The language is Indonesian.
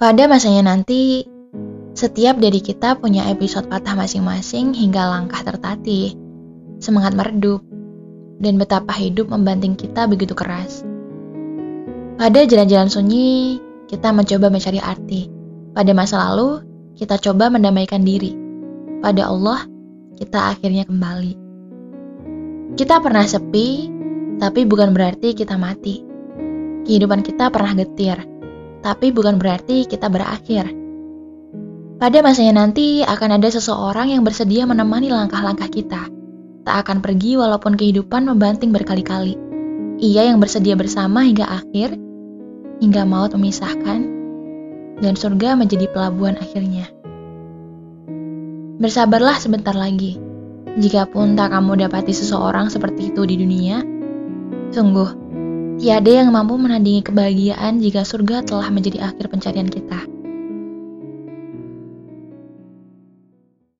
Pada masanya nanti, setiap dari kita punya episode patah masing-masing hingga langkah tertatih, semangat meredup, dan betapa hidup membanting kita begitu keras. Pada jalan-jalan sunyi, kita mencoba mencari arti. Pada masa lalu, kita coba mendamaikan diri. Pada Allah, kita akhirnya kembali. Kita pernah sepi, tapi bukan berarti kita mati. Kehidupan kita pernah getir, tapi bukan berarti kita berakhir. Pada masanya nanti akan ada seseorang yang bersedia menemani langkah-langkah kita. Tak akan pergi walaupun kehidupan membanting berkali-kali. Ia yang bersedia bersama hingga akhir, hingga maut memisahkan, dan surga menjadi pelabuhan akhirnya. Bersabarlah sebentar lagi. Jikapun tak kamu dapati seseorang seperti itu di dunia, sungguh Tiada yang mampu menandingi kebahagiaan jika surga telah menjadi akhir pencarian kita.